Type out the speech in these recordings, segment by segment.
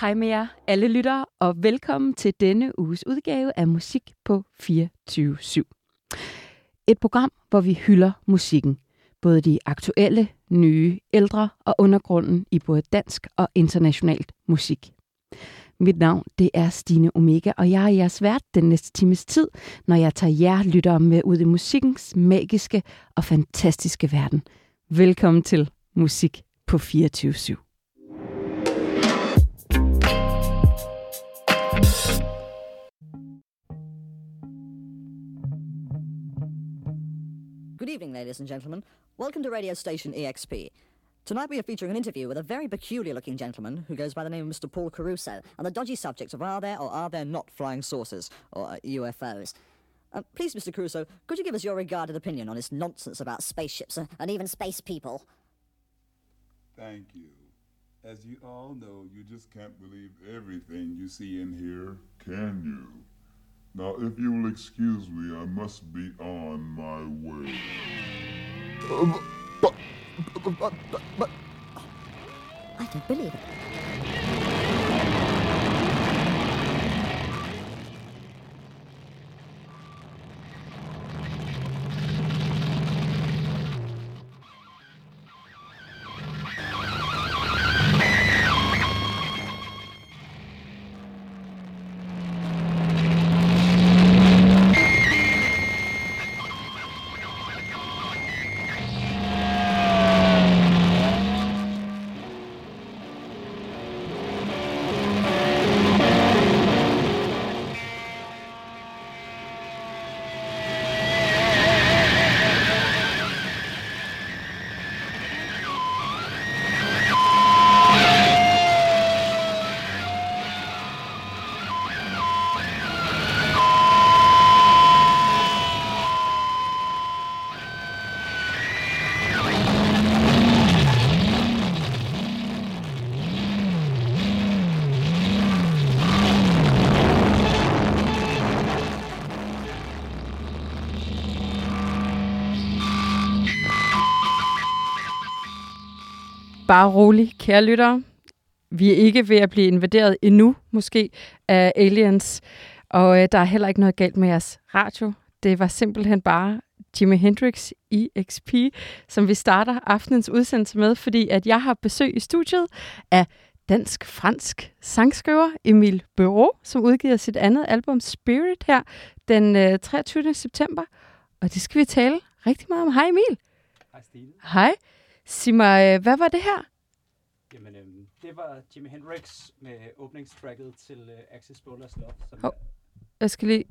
Hej med jer, alle lyttere, og velkommen til denne uges udgave af Musik på 24 Et program, hvor vi hylder musikken. Både de aktuelle, nye, ældre og undergrunden i både dansk og internationalt musik. Mit navn det er Stine Omega, og jeg er jeres vært den næste times tid, når jeg tager jer lyttere med ud i musikkens magiske og fantastiske verden. Velkommen til Musik på 24 /7. Good evening, ladies and gentlemen. Welcome to radio station EXP. Tonight we are featuring an interview with a very peculiar looking gentleman who goes by the name of Mr. Paul Caruso on the dodgy subject of are there or are there not flying saucers, or uh, UFOs. Uh, please, Mr. Caruso, could you give us your regarded opinion on this nonsense about spaceships uh, and even space people? Thank you. As you all know, you just can't believe everything you see and hear, can you? Now, if you will excuse me, I must be on my way. But, but, but, but, but I don't believe it. Bare rolig, kære lyttere. Vi er ikke ved at blive invaderet endnu, måske, af aliens. Og øh, der er heller ikke noget galt med jeres radio. Det var simpelthen bare Jimi Hendrix EXP, som vi starter aftenens udsendelse med, fordi at jeg har besøg i studiet af dansk-fransk sangskriver Emil Bureau, som udgiver sit andet album Spirit her den øh, 23. september. Og det skal vi tale rigtig meget om. Hej Emil. Hej Stine. Hej. Sig mig, øh, hvad var det her? Jamen, øhm, det var Jimi Hendrix med åbningstracket til øh, Axis Bowlers Love. Som Hov. er- Jeg skal lige...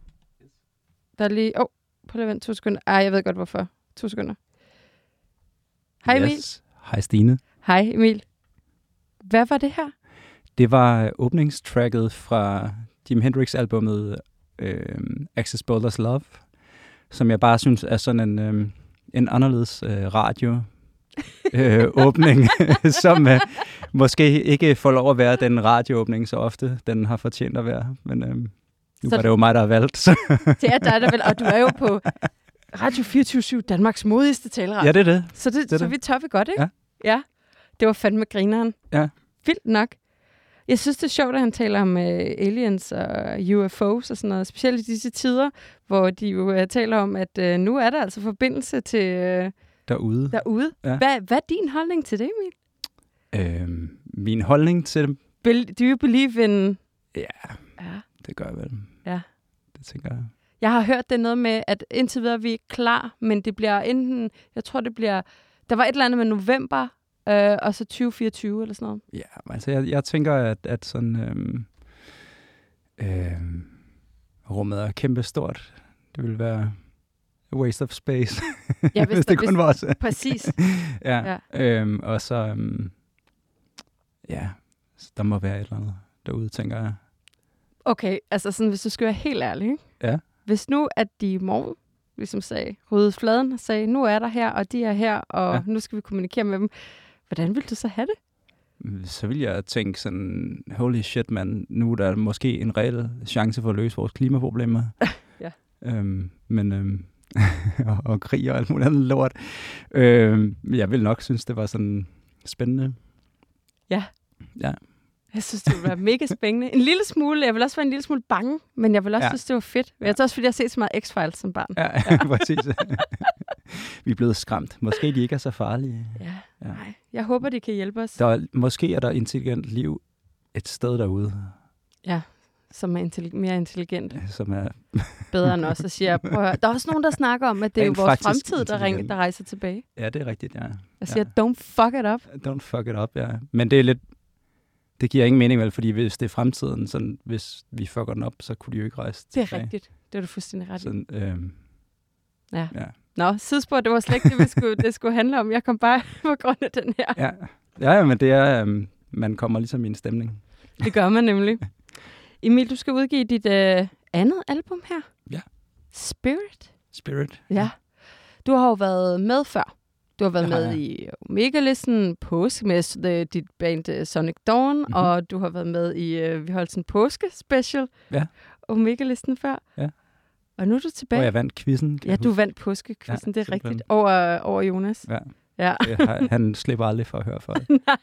Der er lige... Åh, oh, prøv lige at vente to sekunder. Ej, jeg ved godt hvorfor. To sekunder. Hej Emil. Yes. Hej Stine. Hej Emil. Hvad var det her? Det var øh, åbningstracket fra Jimi Hendrix-albummet øh, Axis Bowlers Love, som jeg bare synes er sådan en, øh, en anderledes øh, radio øh, åbning, som øh, måske ikke får lov at være den radioåbning så ofte, den har fortjent at være. Men øh, nu Så- var det jo mig, der har valgt. Så. Det er dig, der vel... Og du er jo på Radio 24 Danmarks modigste taleradio. ja, det er det. Så, det, det er så det. vi topper godt, ikke? Ja. ja. Det var fandme grineren. Ja. Vildt nok. Jeg synes, det er sjovt, at han taler om uh, aliens og UFOs og sådan noget. Specielt i disse tider, hvor de jo uh, taler om, at uh, nu er der altså forbindelse til uh, Derude. derude. Ja. Hvad, hvad er din holdning til det, Emil? Øh, min holdning til dem, Bel- do you believe in... ja, Ja. det gør jeg vel. Ja. Det tænker jeg. Jeg har hørt det er noget med, at indtil videre er vi ikke klar, men det bliver enten... Jeg tror, det bliver... Der var et eller andet med november, øh, og så 2024 eller sådan noget. Ja, altså jeg, jeg tænker, at, at sådan... Øhm, øhm, rummet er kæmpe stort. Det vil være waste of space, Ja, hvis, hvis det kun hvis, var os. Præcis. ja. Ja. Øhm, og så... Øhm, ja, så der må være et eller andet derude, tænker jeg. Okay, altså sådan, hvis du skal være helt ærlig. Ikke? Ja. Hvis nu, at de i morgen ligesom sagde, ryddede fladen og sagde, nu er der her, og de er her, og. Ja. nu skal vi kommunikere med dem. Hvordan vil du så have det? Så vil jeg tænke sådan, holy shit, man, nu er der måske en reel chance for at løse vores klimaproblemer. Ja. Øhm, men, øhm, og, og krig og alt muligt andet lort. Øhm, jeg vil nok synes, det var sådan spændende. Ja. Ja. Jeg synes, det ville være mega spændende. En lille smule, jeg vil også være en lille smule bange, men jeg vil også ja. Ja. synes, det var fedt. Jeg tror også, fordi jeg har set så meget X-Files som barn. Ja, ja. præcis. vi er blevet skræmt. Måske de ikke er så farlige. Ja, Ja. nej. Jeg håber, de kan hjælpe os, Der er, måske er der intelligent liv et sted derude, som er intelli- mere intelligent, som er... bedre end os, og siger, prøv at høre. Der er også nogen, der snakker om, at det er jo vores fremtid, der, ring, der rejser tilbage. Ja, det er rigtigt, ja. Jeg siger, don't fuck it up. Don't fuck it up, ja. Men det er lidt... Det giver ingen mening, vel? Fordi hvis det er fremtiden, sådan, hvis vi fucker den op, så kunne de jo ikke rejse Det er tilbage. rigtigt. Det er du fuldstændig ret. Sådan, øhm, Ja. ja. Nå, sidespor, det var slet ikke det, vi skulle, det skulle handle om. Jeg kom bare på grund af den her. Ja. ja, ja, men det er... Øhm, man kommer ligesom i en stemning. Det gør man nemlig. Emil, du skal udgive dit øh, andet album her. Ja. Spirit. Spirit. Ja. Du har jo været med før. Du har været har med jeg. i Omega-listen, påske med øh, dit band øh, Sonic Dawn, Mhm. mm-hmm. og du har været med i, øh, vi holdt sådan en påske-special. Ja. Omega-listen før. Ja. Og nu er du tilbage. Hvor jeg vandt quizzen. ja, du huske. vandt påskekvisten, Ja, det er rigtigt. simpelthen. Over, over Jonas. Ja. Ja. Han slipper aldrig for at høre for det. Nej.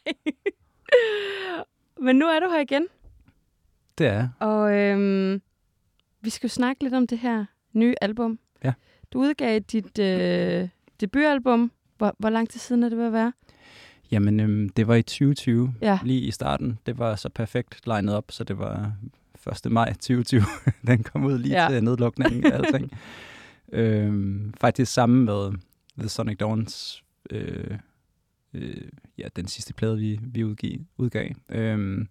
Men nu er du her igen, Det er og øhm, vi skal jo snakke lidt om det her nye album. Ja. Du udgav dit øh, debutalbum. Hvor, hvor lang tid siden er det ved at være? Jamen, øhm, det var i 2020, Ja. lige i starten. Det var så perfekt legnet op, så det var 1. maj 2020. Den kom ud lige Ja. til nedlukningen af alting. øhm, faktisk sammen med The Sonic Dawns, øh, øh, ja, den sidste plade, vi, vi udgav. udgav. Øhm,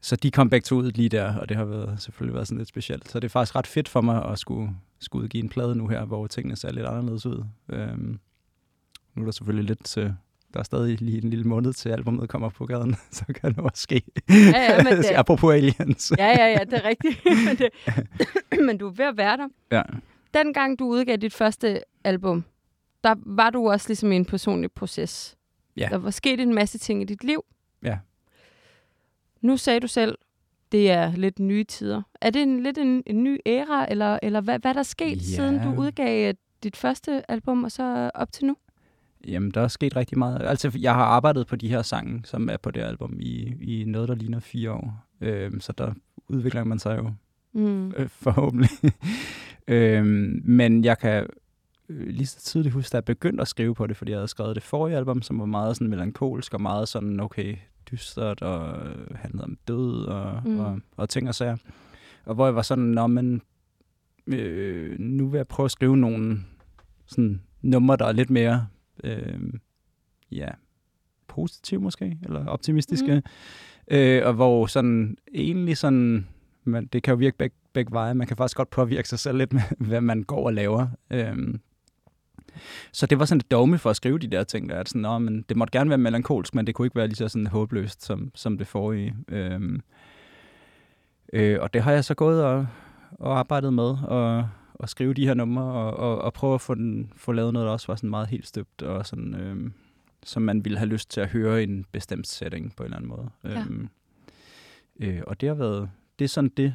så de kom begge to ud lige der, og det har været, selvfølgelig været sådan lidt specielt. Så det er faktisk ret fedt for mig at skulle, skulle udgive en plade nu her, hvor tingene ser lidt anderledes ud. Øhm, nu er der selvfølgelig lidt... Øh, der er stadig lige en lille måned til albumet kommer på gaden, så kan det også ske. Ja, ja, men det- Apropos aliens. Ja, ja, ja, det er rigtigt. men, det, men du er ved at være der. Ja. Dengang du udgav dit første album, der var du også ligesom i en personlig proces. Ja. Der var sket en masse ting i dit liv. Ja. Nu sagde du selv, det er lidt nye tider. Er det en, lidt en, en ny æra, eller, eller hvad, hvad er der sket, Ja. siden du udgav øh, dit første album, og så op til nu? Jamen, der er sket rigtig meget. Altså, jeg har arbejdet på de her sange, som er på det album, i, i noget, der ligner fire år. Øhm, så der udvikler man sig jo Mm. øh, forhåbentlig. øhm, men jeg kan øh, lige så tydeligt huske, at jeg begyndte at skrive på det, fordi jeg havde skrevet det forrige album, som var meget sådan melankolsk og meget sådan, okay, dystert og øh, handlede om død og, Mm. og, og ting og sager. Og hvor jeg var sådan, Nå, men øh, nu vil jeg prøve at skrive nogle sådan, numre, der er lidt mere øh, ja, positive måske, eller optimistiske. Mm. Øh, og hvor sådan egentlig sådan, man, det kan jo virke begge, begge veje. Man kan faktisk godt påvirke sig selv lidt med, hvad man går og laver. Øhm, så det var sådan et dogme for at skrive de der ting, der er sådan, Nå, men det måtte gerne være melankolsk, men det kunne ikke være lige så sådan håbløst, som, som det forrige. Øhm, øh, og det har jeg så gået og, og arbejdet med, og, og skrive de her numre, og, og, og prøve at få, den, få lavet noget, der også var sådan meget helt støbt, og sådan, øhm, som man ville have lyst til at høre i en bestemt setting på en eller anden måde. Ja. Øhm, øh, og det har været, det er sådan det,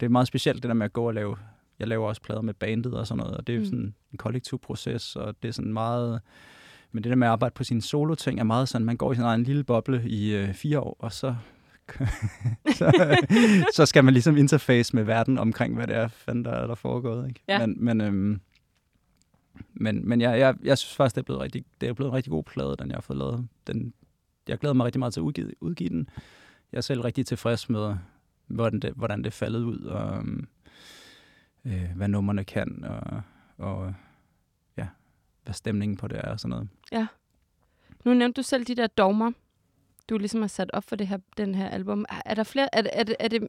det er meget specielt det der med at gå og lave, jeg laver også plader med bandet og sådan noget, og det er jo Mm. sådan en kollektiv proces, og det er sådan meget, men det der med at arbejde på sine solo-ting er meget sådan, man går i sin egen lille boble i øh, fire år, og så, så, så skal man ligesom interface med verden omkring, hvad det er, fanden der er der foregået. Ikke? Ja. Men, men, øhm, men, men jeg, jeg, jeg synes faktisk, det er blevet rigtig, det er blevet en rigtig god plade, den jeg har fået lavet. Den, jeg glæder mig rigtig meget til at udgive, udgive den. Jeg er selv rigtig tilfreds med, hvordan det, hvordan det faldet ud, og øhm, øh, hvad nummerne kan, og, og ja, hvad stemningen på det er og sådan noget. Nu nævnte du selv de der dogmer, du ligesom har sat op for det her, den her album. Er, der flere, er, er, er, det,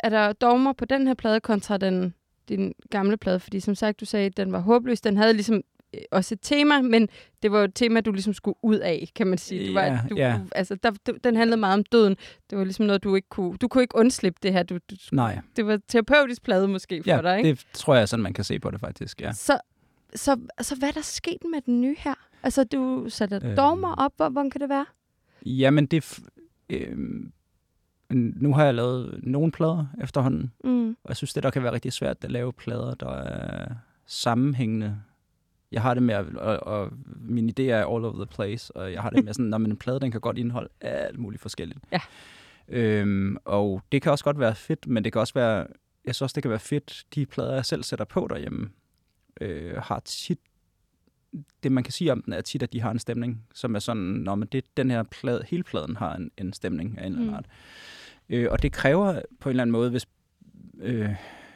er der dogmer på den her plade kontra den, din gamle plade? Fordi som sagt, du sagde, at den var håbløs. Den havde ligesom også et tema, men det var jo et tema, du ligesom skulle ud af, kan man sige. Du var, Ja, du. Du, altså, der, den handlede meget om døden. Det var ligesom noget, du ikke kunne... Du kunne ikke undslippe det her. Du, du, Nej, det var terapeutisk plade måske for ja, dig, ikke? det tror jeg sådan, man kan se på det faktisk, ja. Så, så, så hvad er der sket med den nye her? Altså, du satte Øhm. dogmer op. Hvor, hvordan kan det være? Jamen, det... Øh, nu har jeg lavet nogle plader efterhånden, Mm. og jeg synes, det der kan være rigtig svært at lave plader, der er sammenhængende. Jeg har det med, at, og, og min idé er all over the place, og jeg har det med sådan, når en plade, den kan godt indeholde alt muligt forskelligt. Ja. Øhm, og det kan også godt være fedt, men det kan også være, jeg synes også, det kan være fedt, de plader, jeg selv sætter på derhjemme, øh, har tit, det man kan sige om den, er tit, at de har en stemning, som er sådan, når man det, den her plade, hele pladen har en, en stemning af en eller anden Mm. art. Øh, og det kræver på en eller anden måde, hvis, øh,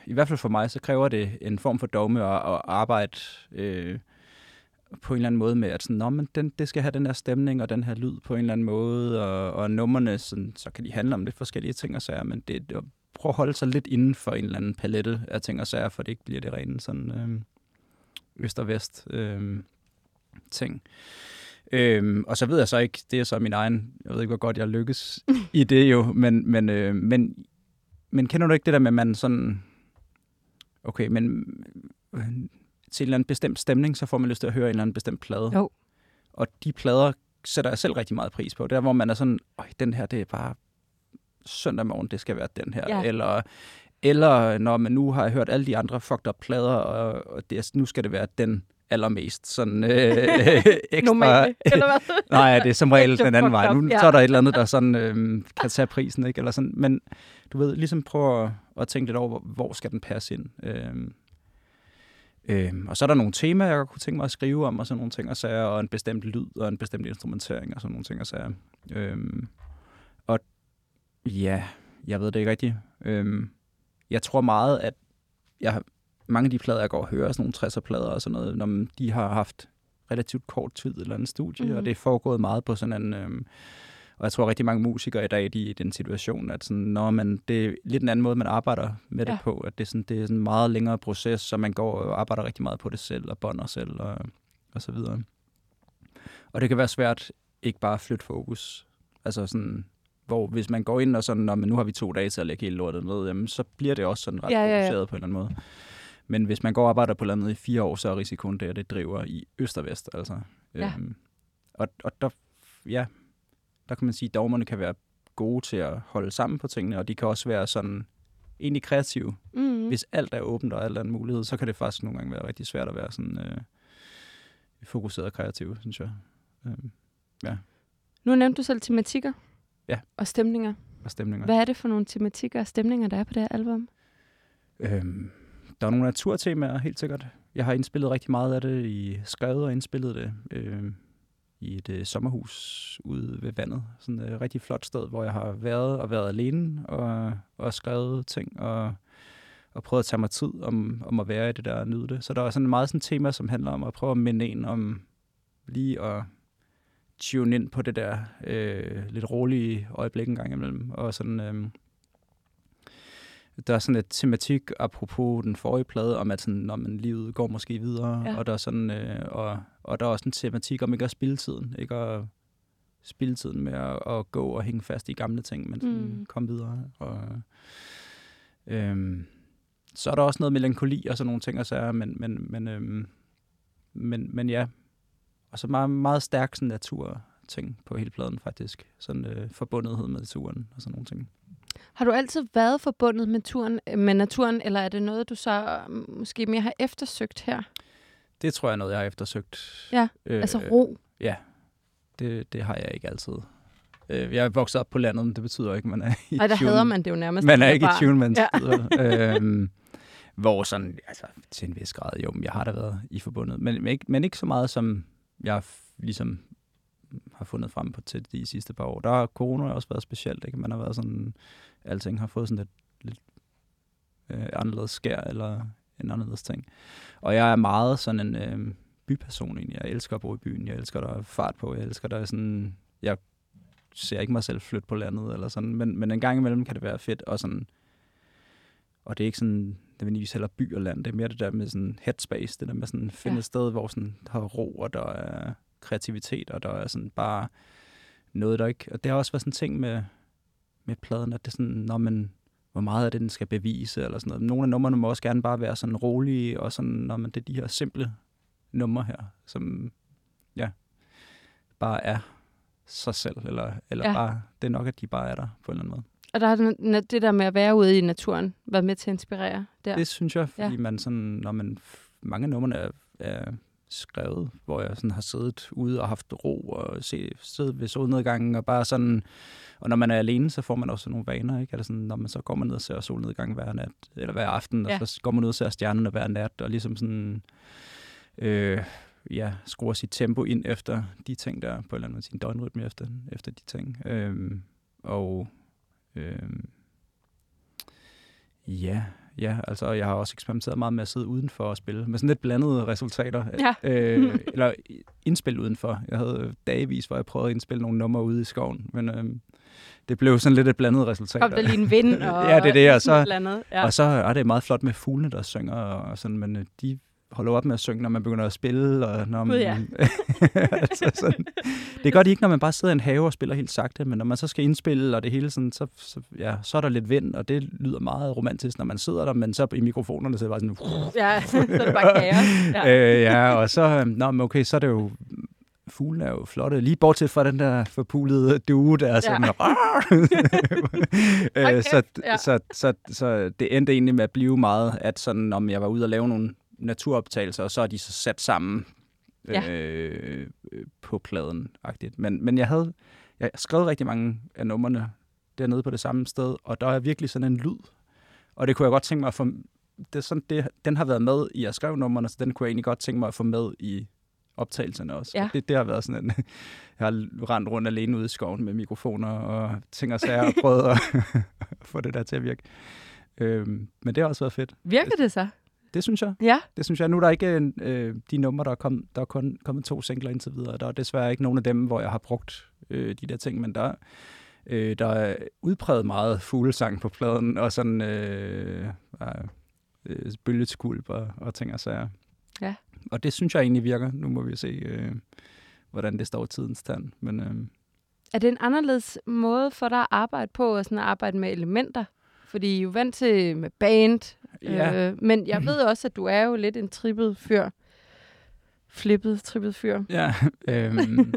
i hvert fald for mig, så kræver det en form for dogme og, og arbejde øh, på en eller anden måde med, at sådan, Nå, men den, det skal have den her stemning og den her lyd på en eller anden måde, og, og numrene, sådan, så kan de handle om lidt forskellige ting og sager, men det, det prøv at holde sig lidt inden for en eller anden palette af ting og sager, for det ikke bliver det rene sådan øh, øst og vest øh, ting. Øhm, og så ved jeg så ikke, det er så min egen, jeg ved ikke, hvor godt jeg lykkes i det jo, men, men, øh, men, men kender du ikke det der med, at man sådan, okay, men til en eller anden bestemt stemning, så får man lyst til at høre en eller anden bestemt plade. Jo. Og de plader sætter jeg selv rigtig meget pris på. Der, hvor man er sådan, Øj, den her, det er bare søndag morgen, det skal være den her. Ja. Eller, eller når man nu har hørt alle de andre fucked up plader, og, og det, nu skal det være den allermest sådan øh, ekstra... Normale, eller hvad? Nej, det er som regel den anden vej. Nu ja. så er der et eller andet, der sådan øh, kan tage prisen, ikke? Eller sådan. Men du ved, ligesom prøve at, at tænke lidt over, hvor, hvor skal den passe ind. Øhm, øhm, og så er der nogle temaer, jeg godt kunne tænke mig at skrive om, og sådan nogle ting og sager, og en bestemt lyd, og en bestemt instrumentering, og sådan nogle ting og sager. Øhm, og ja, jeg ved det ikke rigtigt. Øhm, jeg tror meget, at jeg, mange af de plader, jeg går og hører, sådan nogle 60'er-plader og sådan noget, når de har haft relativt kort tid eller en studie, Mhm. mm. og det er foregået meget på sådan en... Øhm, og jeg tror rigtig mange musikere i dag, de er i den situation, at sådan, når man, det er lidt en anden måde, man arbejder med det Ja. på, at det er, sådan, det er sådan en meget længere proces, så man går og arbejder rigtig meget på det selv, og bånder selv, og, og så videre. Og det kan være svært ikke bare at flytte fokus. Altså sådan, hvor hvis man går ind og sådan, "Nå, men nu har vi to dage til at lægge hele lortet ned, jamen, så bliver det også sådan ret Ja, ja, ja. fokuseret på en eller anden måde. Men hvis man går og arbejder på landet i fire år, så er risikoen der, at det driver i øst og vest. Altså. Ja. Øhm, og, og der, ja, der kan man sige, at dogmerne kan være gode til at holde sammen på tingene, og de kan også være sådan egentlig kreative. Mm. Hvis alt er åbent og alt er en mulighed, så kan det faktisk nogle gange være rigtig svært at være sådan øh, fokuseret og kreativ, synes jeg. Øhm, Nu nævnte du selv tematikker. Ja. Og stemninger. og stemninger. Hvad er det for nogle tematikker og stemninger, der er på det her album? Øhm, der er nogle naturtemaer, helt sikkert. Jeg har indspillet rigtig meget af det i skrevet og indspillet det øh, i et øh, sommerhus ude ved vandet. Sådan et øh, rigtig flot sted, hvor jeg har været og været alene og, og skrevet ting og, og prøvet at tage mig tid om, om at være i det der og nyde det. Så der er sådan meget sådan et tema, som handler om at prøve at minde en om lige at tune ind på det der øh, lidt rolige øjeblik en gang imellem. Og sådan... Øh, der er sådan et tematik, apropos den forrige plade, om at sådan, når man livet går måske videre, Ja. og der er sådan, øh, og, og der er også en tematik om ikke at spille tiden, ikke at spille tiden med at, at gå og hænge fast i gamle ting, men sådan Mm. mm. komme videre. Og, øhm, så er der også noget melankoli og sådan nogle ting og sager, men, men, men, øhm, men, men ja, og så meget, meget stærk sådan natur ting på hele pladen faktisk. Sådan øh, forbundethed med naturen og sådan nogle ting. Har du altid været forbundet med, turen, med naturen, eller er det noget, du så øh, måske mere har eftersøgt her? Det tror jeg er noget, jeg har eftersøgt. Ja, øh, Altså ro. Ja, det, det har jeg ikke altid. Øh, jeg er vokset op på landet, men det betyder ikke, at man er i Nej, der tune. hader man det jo nærmest. Man er ikke i bare- tune, man Ja. øhm, Hvor sådan, altså til en vis grad, jo, men jeg har da været i forbundet. Men, men, ikke, men ikke så meget, som jeg ligesom har fundet frem på til de sidste par år. Der har corona også været specielt, ikke? Man har været sådan, alting har fået sådan lidt, lidt øh, anderledes skær, eller en anderledes ting. Og jeg er meget sådan en øh, byperson egentlig. Jeg elsker at bo i byen. Jeg elsker, der er fart på. Jeg elsker, der er sådan... Jeg ser ikke mig selv flytte på landet, eller sådan. Men, men en gang imellem kan det være fedt, og sådan... Og det er ikke sådan nødvendigvis heller by og land. Det er mere det der med sådan headspace. Det der med sådan finde Ja. et sted, hvor sådan der er ro, og der er kreativitet, og der er sådan bare noget, der ikke... Og det har også været sådan en ting med, med pladen, at det er sådan, når man hvor meget af det, den skal bevise, eller sådan noget. Nogle af numrene må også gerne bare være sådan rolige, og sådan, når man det er de her simple numre her, som, ja, bare er sig selv, eller, eller Ja. bare, det er nok, at de bare er der på en eller anden måde. Og der har det der med at være ude i naturen været med til at inspirere der. Det synes jeg, fordi ja. man sådan, når man, mange af numrene er, er skrevet, hvor jeg sådan har siddet ude og haft ro og se, siddet ved solnedgangen og bare sådan, og når man er alene, så får man også nogle vaner, ikke? Eller sådan, når man så går man ned og ser solnedgangen hver nat, eller hver aften, Ja. og så går man ud og ser stjernerne hver nat, og ligesom sådan, øh, ja, skruer sit tempo ind efter de ting, der på en eller anden måde, sin døgnrytme efter, efter de ting. Øhm, og øhm, ja, ja, altså jeg har også eksperimenteret meget med at sidde udenfor og spille, med sådan lidt blandede resultater. Ja. Øh, eller indspil udenfor. Jeg havde dagevis, hvor jeg prøvede at indspille nogle numre ude i skoven, men øhm, det blev sådan lidt et blandet resultat. Kom der lige en vind og Ja, det er det, og så- sådan et eller andet. Ja. Ja. Og så er det meget flot med fuglene, der synger, og sådan, men øh, de holder op med at synge, når man begynder at spille. Og når man, ja. altså sådan. Det gør de ikke, når man bare sidder i en have og spiller helt sagte, men når man så skal indspille, og det hele sådan, så, så, ja, så er der lidt vind, og det lyder meget romantisk, når man sidder der, men så i mikrofonerne, så er det bare sådan... ja, så er det bare kaos. Ja. Ja. Øh, ja, og så, øh, nå, men okay, så er det jo fuglene er jo flotte. Lige bortset fra den der forpulede due, der er sådan... Øh, så, kæft, ja. så, så, så det endte egentlig med at blive meget, at sådan, om jeg var ude og lave nogle naturoptagelser, og så er de så sat sammen Ja. øh, øh, på pladen. -agtigt. Men, men jeg havde jeg skrev rigtig mange af numrene dernede på det samme sted, og der er virkelig sådan en lyd. Og det kunne jeg godt tænke mig at få... Det er sådan, det, den har været med i at skrive numrene, så den kunne jeg egentlig godt tænke mig at få med i optagelserne også. Ja. Og Det, det har været sådan en... Jeg har rendt rundt alene ude i skoven med mikrofoner og ting og sager og prøvet at få det der til at virke. Øhm, men det har også været fedt. Virker det så? Det synes jeg. Ja. Det synes jeg. Nu er der ikke en, øh, de numre, der er, kom, der er kun kommet to singler indtil videre. Der er desværre ikke nogen af dem, hvor jeg har brugt øh, de der ting, men der, øh, der er udpræget meget fuglesang på pladen, og sådan øh, øh, bølgeskulp og, og ting og sager. Ja. Og det synes jeg egentlig virker. Nu må vi se, øh, hvordan det står i tidens tand. Men øh, Er det en anderledes måde for dig at arbejde på, og sådan at arbejde med elementer? Fordi I er jo vant til med band, ja, øh, men jeg ved også, at du er jo lidt en trippet fyr. Flippet, trippet fyr. Ja, øhm,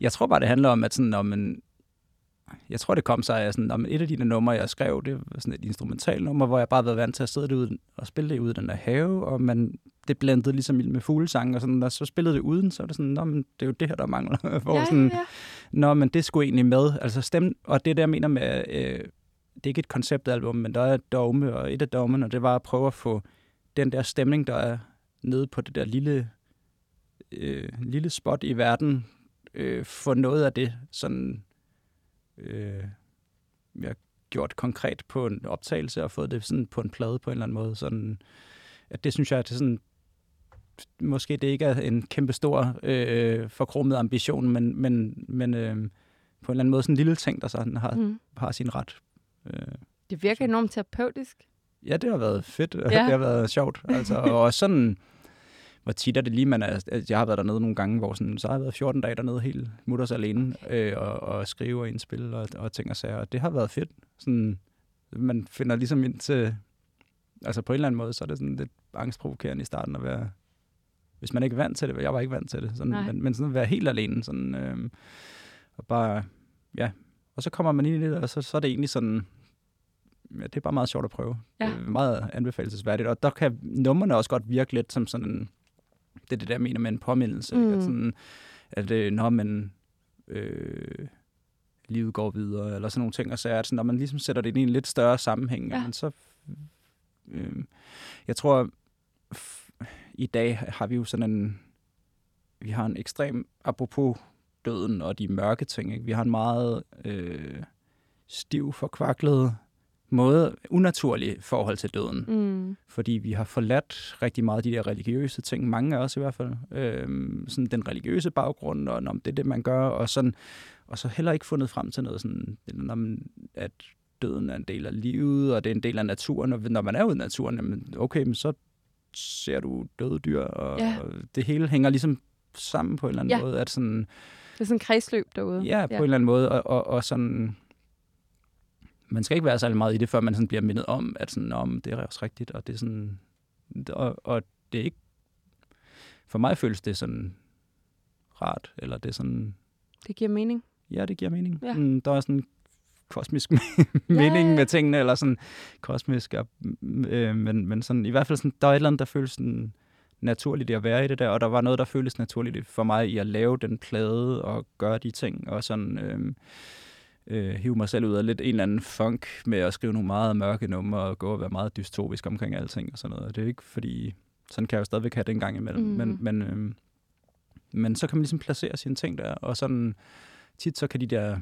jeg tror bare, det handler om, at sådan, når man, jeg tror, det kom sig af sådan, om et af der numre, jeg skrev, det var sådan et instrumentalnummer, hvor jeg bare havde været vant til at sidde derude og spille det ude i den der have, og man, det blandede ligesom med fuglesang, og, sådan, og så spillede det uden, så var det sådan, Nå, men det er jo det her, der mangler. hvor ja, sådan, ja, ja. Nå, men det skulle egentlig med. Altså stemme, og det der jeg mener med, øh, det er ikke et konceptalbum, men der er dogme, og et af dogmerne, det var at prøve at få den der stemning, der er nede på det der lille, øh, lille spot i verden, øh, få noget af det sådan, øh, jeg har gjort konkret på en optagelse og fået det sådan på en plade på en eller anden måde. Sådan, at det synes jeg, at det sådan, måske det ikke er en kæmpe stor øh, forkromet ambition, men, men, men øh, på en eller anden måde sådan en lille ting, der sådan har, Mm. har sin ret. Øh, Det virker enormt terapeutisk. ja, det har været fedt. Ja. Det har været sjovt. Altså, og også sådan, hvor tit er det lige, man er, altså, jeg har været dernede nogle gange, hvor sådan, så har jeg været 14 dage dernede helt mutters alene, øh, og, og skrive og indspille og, og ting og sager, og det har været fedt. Sådan, man finder ligesom ind til, altså på en eller anden måde, så er det sådan lidt angstprovokerende i starten at være, hvis man ikke er vant til det, jeg var ikke vant til det, sådan, Nej. men, men sådan at være helt alene, sådan, øh, og bare, ja, og så kommer man ind i det, og så, så er det egentlig sådan, ja, det er bare meget sjovt at prøve. Ja. Det er meget anbefalesværdigt, og der kan numrene også godt virke lidt som sådan en, det er det der, mener med en påmindelse, Mm. mm. at, sådan, at øh, når man øh, livet går videre, eller sådan nogle ting, og så er det sådan, når man ligesom sætter det ind i en lidt større sammenhæng, Ja. så, øh, jeg tror, i dag har vi jo sådan en, vi har en ekstrem, apropos døden og de mørke ting, ikke? vi har en meget øh, stiv, forkvaklet måde, unaturlig forhold til døden Mm. fordi vi har forladt rigtig meget af de der religiøse ting, mange af os i hvert fald, øhm, sådan den religiøse baggrund, og om det er det, man gør, og, sådan, og så heller ikke fundet frem til noget sådan, at døden er en del af livet, og det er en del af naturen, og når man er ude i naturen, jamen, okay, men så ser du døde dyr, og, Ja. og det hele hænger ligesom sammen på en eller anden Ja. måde, at sådan, Det er sådan en kredsløb derude. Ja, på ja. en eller anden måde. Og, og, og sådan, man skal ikke være særlig meget i det, før man sådan bliver mindet om, at sådan, om det er også rigtigt, og det er sådan, og, og det er ikke, for mig føles det sådan rart, eller det er sådan, Det giver mening. ja, det giver mening. Ja. Mm, der er sådan en kosmisk mening ja. med tingene, eller sådan kosmisk, og, øh, men, men sådan, i hvert fald sådan, der er et eller andet, der føles sådan naturligt i at være i det der, og der var noget, der føltes naturligt for mig i at lave den plade og gøre de ting, og sådan øh, øh, hive mig selv ud af lidt en eller anden funk med at skrive nogle meget mørke numre og gå og være meget dystopisk omkring alting og sådan noget. Det er ikke fordi, sådan kan jeg jo stadigvæk have det en gang imellem, Mm. men, men, øh, men så kan man ligesom placere sine ting der, og sådan tit så kan de der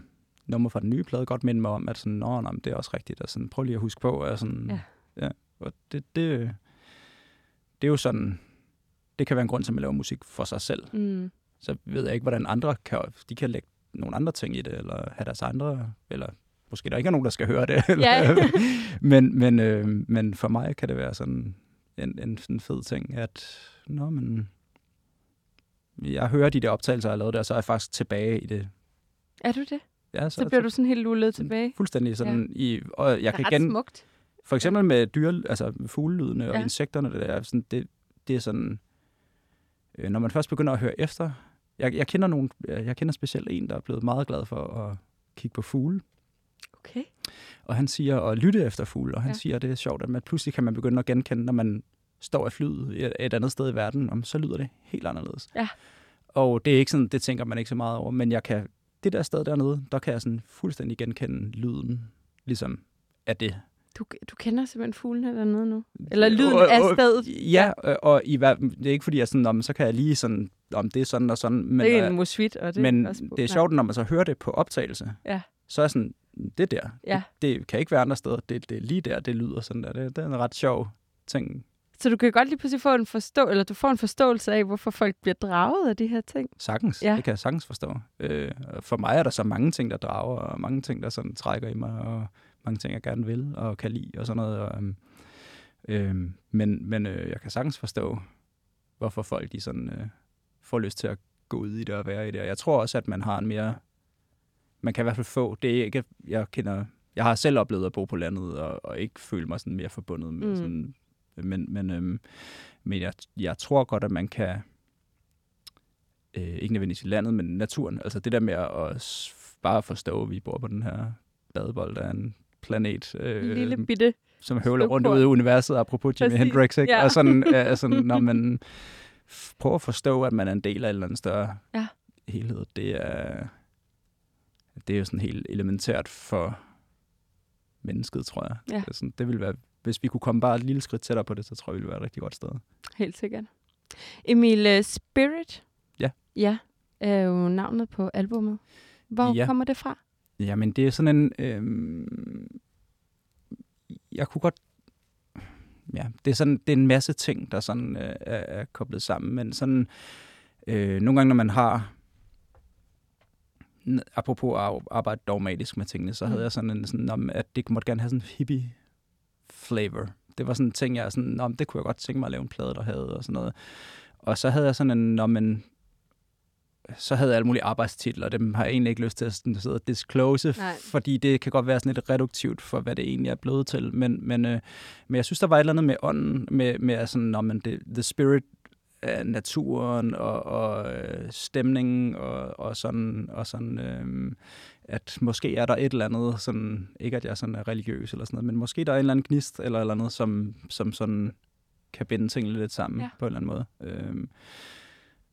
numre fra den nye plade godt minde mig om, at sådan, Nå, nej, men det er også rigtigt, og sådan, prøv lige at huske på, og sådan, Ja. ja og det, det, det er jo sådan, det kan være en grund til, at man laver musik for sig selv. Mm. Så ved jeg ikke, hvordan andre kan, de kan lægge nogle andre ting i det, eller have deres andre, eller måske der ikke er nogen, der skal høre det. Eller, men, men, øh, men for mig kan det være sådan en, en sådan fed ting, at nå, men, jeg hører de der optagelser, jeg har lavet der, så er jeg faktisk tilbage i det. Er du det? Ja, Så bliver du sådan helt lullet tilbage. Fuldstændig sådan ja. i, og jeg Det er kan igen, smukt. for eksempel med dyr, altså fuglelydene og Ja. insekterne, det, der, sådan, det, det er sådan, øh, når man først begynder at høre efter, jeg, jeg, kender nogen, jeg jeg kender specielt en, der er blevet meget glad for at kigge på fugle, Okay. og han siger at lytte efter fugle, og han Ja. siger, at det er sjovt, at man pludselig kan man begynde at genkende, når man står i flyet et, et andet sted i verden, om så lyder det helt anderledes. Ja. Og det er ikke sådan, det tænker man ikke så meget over, men jeg kan, det der sted dernede, der kan jeg sådan fuldstændig genkende lyden, ligesom af det. Du, du kender simpelthen fuglene dernede nu? Eller lyden Og- af og- stedet? Ja, og, og i, hver- det er ikke fordi, jeg sådan, om, så kan jeg lige sådan, om det er sådan og sådan, men, det er øh, en musvit, og det men er også det er sjovt, når man så hører det på optagelse, Ja. så er sådan, det der, Ja. det, det kan ikke være andre steder, det, det er lige der, det lyder sådan der, det, det er en ret sjov ting, Så du kan godt lige pludselig få en forstå eller du får en forståelse af, hvorfor folk bliver draget af de her ting. sagtens, Ja. det kan jeg sagtens forstå. Øh, for mig er der så mange ting, der drager, og mange ting, der sådan trækker i mig, og mange ting, jeg gerne vil og kan lide, og sådan noget. Og, øhm, men men øh, jeg kan sagtens forstå, hvorfor folk de sådan, øh, får lyst til at gå ud i det og være i det. Og jeg tror også, at man har en mere... Man kan i hvert fald få... Det er ikke... Jeg kender... Jeg har selv oplevet at bo på landet, og, og ikke føle mig sådan mere forbundet med Mm. sådan... Men, men, øhm, men jeg, jeg tror godt, at man kan... Øh, ikke nødvendigvis i landet, men naturen. Altså det der med at bare forstå, at vi bor på den her badebold af en planet. Øh, Øh, Lille bitte. som høvler rundt ude i universet, apropos Jimi Hendrix, ikke? ja. Og sådan, øh, sådan, når man prøver at forstå, at man er en del af en eller anden større Ja. helhed, det er, det er jo sådan helt elementært for mennesket, tror jeg. Ja. Det, er sådan, det vil være, hvis vi kunne komme bare et lille skridt tættere på det, så tror jeg, vi ville være et rigtig godt sted. Helt sikkert. Emil, uh, Spirit. Ja. Ja, er jo navnet på albummet. Hvor Ja. kommer det fra? Jamen, det er sådan en... Øhm, jeg kunne godt... Ja, det er, sådan, det er en masse ting, der sådan øh, er, er koblet sammen, men sådan... Øh, nogle gange, når man har... Apropos at arbejde dogmatisk med tingene, så Mm. havde jeg sådan en sådan, om, at det måtte gerne have sådan en hippie flavor. Det var sådan en ting, jeg sådan, om det kunne jeg godt tænke mig at lave en plade, der havde, og sådan noget. Og så havde jeg sådan en, om en, så havde jeg alle mulige arbejdstitler, og dem har jeg egentlig ikke lyst til at sådan sidde og disclose, Nej. fordi det kan godt være sådan lidt reduktivt for, hvad det egentlig er blevet til. Men, men, øh, men jeg synes, der var et eller andet med ånden, med, med sådan, når man det, the spirit af naturen og, og øh, stemningen og, og sådan, og sådan øh, at måske er der et eller andet, sådan, ikke at jeg sådan er religiøs eller sådan noget, men måske der er en eller anden gnist eller eller andet, som, som sådan kan binde tingene lidt sammen ja. på en eller anden måde. Øh,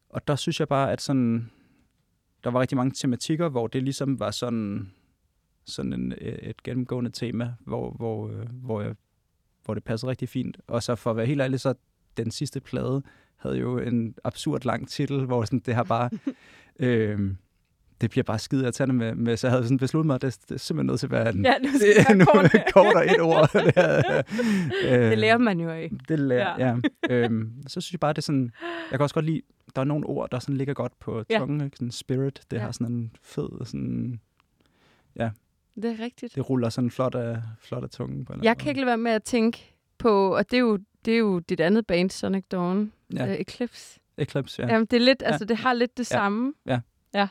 og der synes jeg bare, at sådan, der var rigtig mange tematikker, hvor det ligesom var sådan, sådan en, et gennemgående tema, hvor, hvor, øh, hvor, jeg, hvor det passede rigtig fint. Og så for at være helt ærlig, så den sidste plade havde jo en absurd lang titel, hvor sådan, det har bare... øh, det bliver bare skide irriterende med, med, så jeg havde sådan besluttet mig, at det, det er simpelthen nødt til at være en, Ja, nu skal det er nu kort. kort og et ord. det, øh, Det lærer man jo af. det lærer, Ja. ja. ja. Øhm, så synes jeg bare, det er sådan... Jeg kan også godt lide... Der er nogle ord, der sådan ligger godt på Ja. tungen. Ikke? Sådan spirit, det Ja. ja. har sådan en fed... Sådan, Det er rigtigt. det ruller sådan flot af, flot af tungen. På en Jeg kan ikke lade være med at tænke på, og det er jo, det er jo dit andet band, Sonic Dawn, måde. ja. Ja, uh, Eclipse. Eclipse, ja. Ja. Jamen, det er lidt, Ja. altså det har lidt det Ja. samme. Ja. Ja.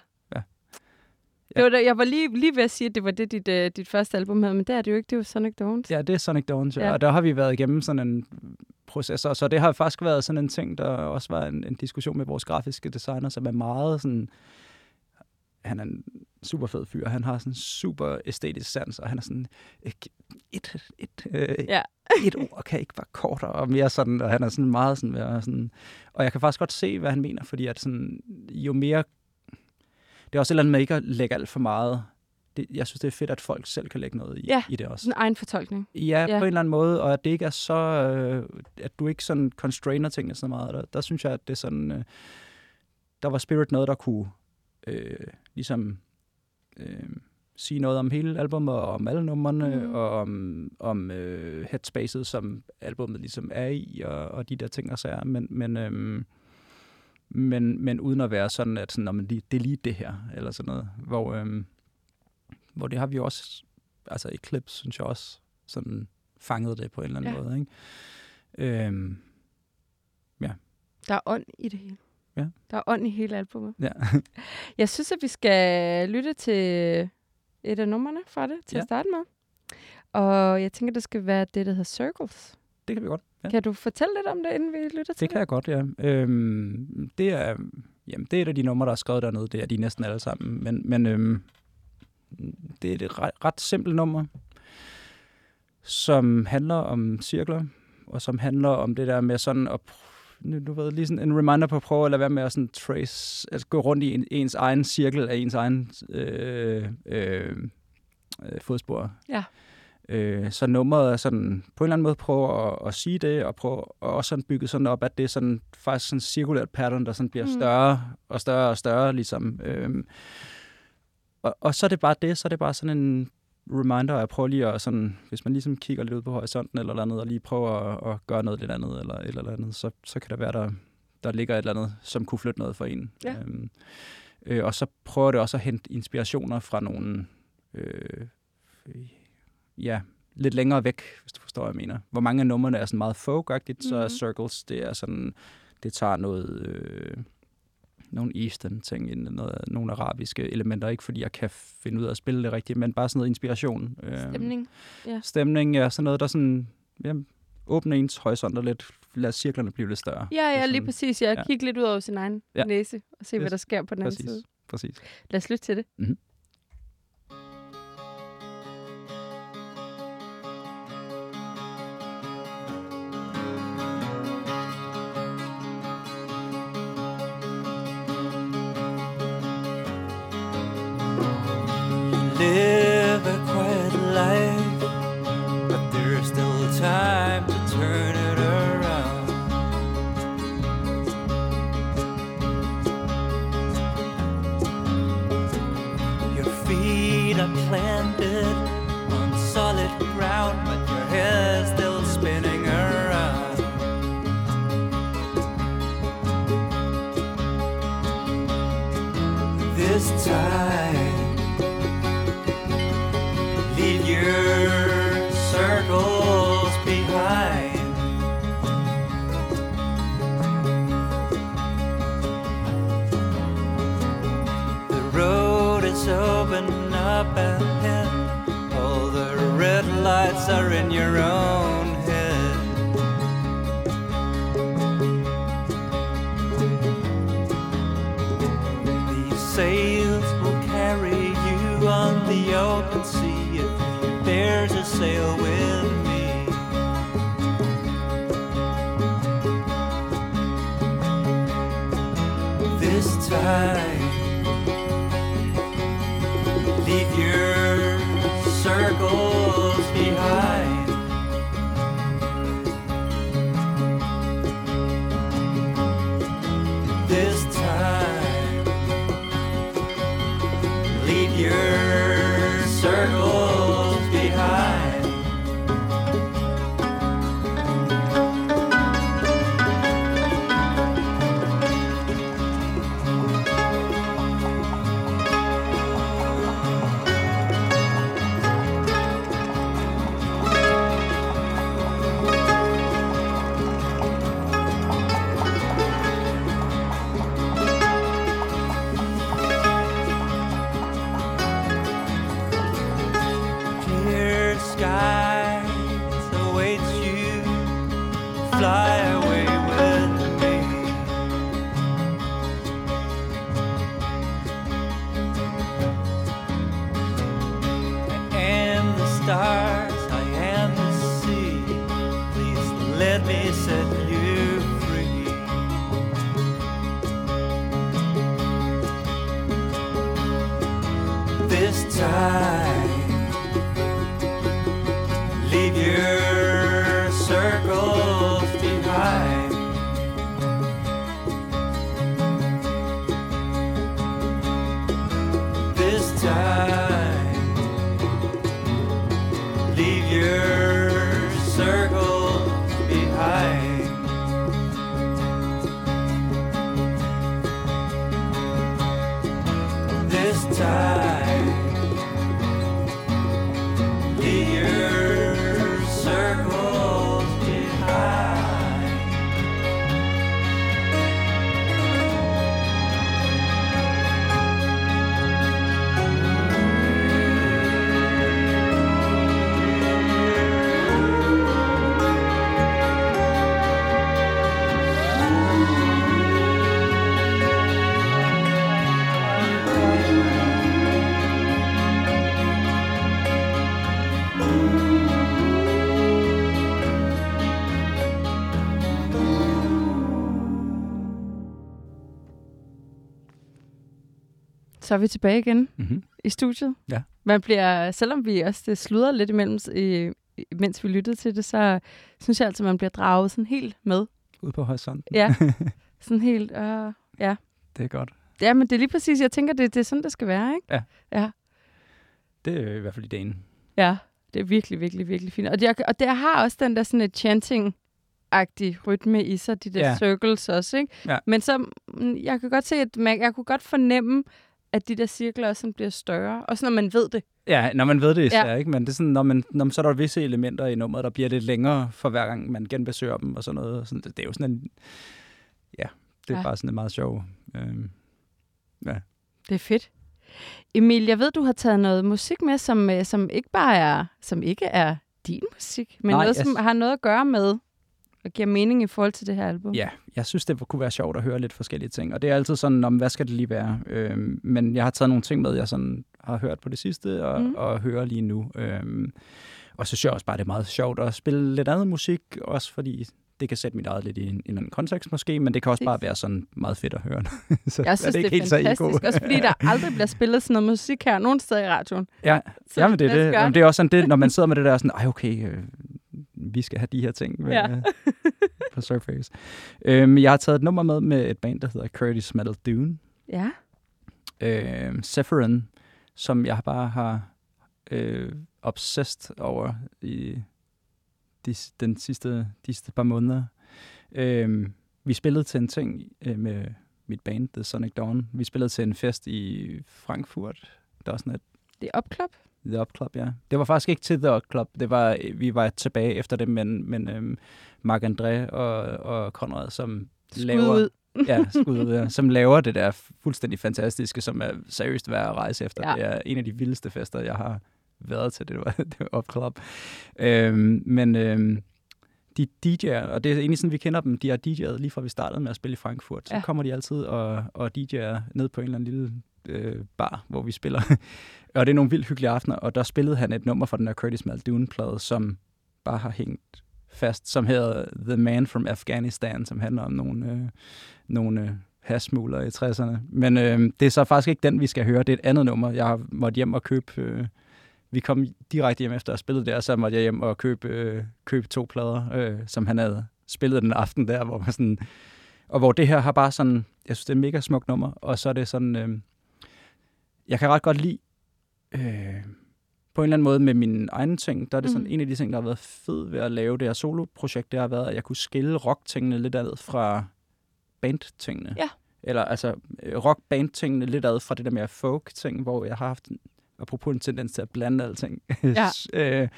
Det var da, jeg var lige, lige ved at sige, at det var det, dit, uh, dit første album havde, men det er det jo ikke. Det er jo Sonic Dawns. Ja, det er Sonic Dawn, ja. Ja. og der har vi været igennem sådan en proces, og så det har faktisk været sådan en ting, der også var en, en diskussion med vores grafiske designer, som er meget sådan, han er en super fed fyr, han har sådan super æstetisk sans, og han er sådan, et, et, et, øh, Ja. et ord kan ikke være kortere og mere sådan, og han er sådan meget sådan, være sådan, og jeg kan faktisk godt se, hvad han mener, fordi at sådan, jo mere, det er også et eller andet med ikke at lægge alt for meget, det, jeg synes, det er fedt, at folk selv kan lægge noget i, Ja, i det også. En egen fortolkning. Ja, Ja. på en eller anden måde, og at det ikke er så, øh, at du ikke sådan constrainer tingene så meget. Der, der synes jeg, at det er sådan, øh, der var Spirit noget, der kunne øh, ligesom øh, sige noget om hele albumet, og om alle numrene, mm. og om, om øh, headspacet, som albumet ligesom er i, og, og de der ting og sager. Men, men, øh, men, men uden at være sådan, at sådan, "Nå, men det, det er lige det her, eller sådan noget. Hvor, øh, hvor det har vi også, altså i clips, synes jeg også, sådan fanget det på en eller anden Ja. ja. måde. Ikke? Øhm, Der er ånd i det hele. Ja. Der er ånd i hele albumet. ja. Jeg synes, at vi skal lytte til et af numrene fra det til ja. Ja. at starte med. Og jeg tænker, det skal være det, der hedder Circles. det kan vi godt. Ja. Kan du fortælle lidt om det, inden vi lytter til Det kan jeg godt, ja. Øhm, det, er, jamen, det er et af de numre, der er skrevet dernede. Det er de næsten alle sammen. Men, men øhm, det er et ret, ret simpelt nummer, som handler om cirkler, og som handler om det der med sådan at du ved, lige sådan en reminder på at prøve at lade være med at sådan trace, at gå rundt i en, ens egen cirkel af ens egen øh, øh, øh, fodspor. Ja. Øh, så nummeret er sådan, på en eller anden måde prøve at, at sige det, og prøve og også sådan bygge sådan op, at det er sådan, faktisk sådan cirkulært pattern, der sådan bliver Mm. større og større og større, ligesom. Øh, og, og så er det bare det, så er det bare sådan en reminder, at jeg prøver lige at sådan, hvis man ligesom kigger lidt ud på horisonten eller, eller andet, og lige prøver at, at gøre noget lidt andet, eller et eller andet, så, så kan det være, der, der ligger et eller andet, som kunne flytte noget for en. Ja. Øhm, øh, og så prøver det også at hente inspirationer fra nogle, øh, ja, lidt længere væk, hvis du forstår, hvad jeg mener. Hvor mange af numrene er sådan meget folk-agtigt, så er Mhm. Circles, det er sådan, det tager noget, øh, nogle eastern ting noget, nogle arabiske elementer, ikke fordi jeg kan finde ud af at spille det rigtigt, men bare sådan noget inspiration. Øh, Stemning. Stemning, ja, sådan noget, der sådan, ja, åbner ens horisonter lidt, lad cirklerne blive lidt større. Ja, ja, lige sådan- præcis. Jeg ja. kigger lidt ud over sin egen Ja. næse og se, hvad Yes. der sker på den anden Præcis, side. præcis. Lad os lytte til det. live 爱 Så er vi tilbage igen Mm-hmm. i studiet. Ja. Man bliver, selvom vi også det sludrer lidt imellem, i, mens vi lyttede til det, så synes jeg altså, man bliver draget sådan helt med. Ude på horisonten. Ja. Sådan helt, øh, ja. Det er godt. Ja, men det er lige præcis, jeg tænker, det, det er sådan, det skal være, ikke? Det er i hvert fald ideen. Ja, det er virkelig, virkelig, virkelig fint. Og, det, og det har også den der sådan et chanting-agtig rytme i sig, de der Ja. ja. circles også, ikke? Ja. Men så, mm, jeg kan godt se, at man, jeg kunne godt fornemme, at de der cirkler også sådan bliver større. Også når man ved det. Ja, når man ved det især, Ja. ja. ikke? Men det er sådan, når man, når man, så er der visse elementer i nummeret, der bliver lidt længere for hver gang, man genbesøger dem og sådan noget. Sådan, det, det er jo sådan en... Ja, det er Ja. ja. bare sådan en meget sjov... Øhm, Det er fedt. Emil, jeg ved, du har taget noget musik med, som, øh, som ikke bare er, som ikke er din musik, men Nej, noget, som har noget at gøre med og giver mening i forhold til det her album. ja, jeg synes, det kunne være sjovt at høre lidt forskellige ting. Og det er altid sådan, om hvad skal det lige være? Øhm, men jeg har taget nogle ting med, jeg sådan har hørt på det sidste, og, Mm. og hører lige nu. Øhm, og så synes jeg også bare, det er meget sjovt at spille lidt andet musik, også fordi det kan sætte mit eget lidt i en, en eller anden kontekst måske, men det kan også bare være sådan meget fedt at høre. så Jeg synes, det er, ikke helt så fantastisk, ego. også fordi der aldrig bliver spillet sådan noget musik her nogen steder i radioen. Ja, Så ja men det, er det, jamen, det er også sådan, det, når man sidder med det der sådan, ej okay, øh, vi skal have de her ting med, Ja. ja. på Surface. Øhm, jeg har taget et nummer med med et band, der hedder Curtis Metal Dune. Ja. Øh, Sephirin, som jeg bare har øh, obsessed over i de, den sidste, de sidste par måneder. Øh, vi spillede til en ting øh, med mit band, The Sonic Dawn. Vi spillede til en fest i Frankfurt. Der var sådan et Det er opklop. The Up Club, ja. Det var faktisk ikke til The Up Club. Det var, vi var tilbage efter det, men, men øhm, Marc André og, og Conrad, som Skud laver, ud. ja, skud ud, ja, som laver det der fuldstændig fantastiske, som er seriøst værd at rejse efter. Ja. Det er en af de vildeste fester, jeg har været til. Det var, det var Up Club. Øhm, men øhm, de DJ'er, og det er egentlig sådan, vi kender dem, de har DJ'et lige fra vi startede med at spille i Frankfurt. Så Ja. kommer de altid og, og DJ'er ned på en eller anden lille øh, bar, hvor vi spiller. og det er nogle vildt hyggelige aftener, og der spillede han et nummer fra den der Curtis Muldoon-plade, som bare har hængt fast, som hedder The Man from Afghanistan, som handler om nogle, øh, nogle øh, i 60'erne. Men øh, det er så faktisk ikke den, vi skal høre. Det er et andet nummer. Jeg har måttet hjem og købe... Øh, vi kom direkte hjem efter at have spillet der, så måtte jeg hjem og købe, øh, købe to plader, øh, som han havde spillet den aften der, hvor man sådan... Og hvor det her har bare sådan... Jeg synes, det er et mega smukt nummer, og så er det sådan... Øh, jeg kan ret godt lide... Øh, på en eller anden måde med mine egne ting, der er det sådan Mhm. en af de ting, der har været fed ved at lave det her soloprojekt, det har været, at jeg kunne skille rock-tingene lidt ad fra band-tingene. Ja. Eller altså øh, rock-band-tingene lidt ad fra det der mere folk-ting, hvor jeg har haft, apropos en tendens til at blande alting, Ja. øh,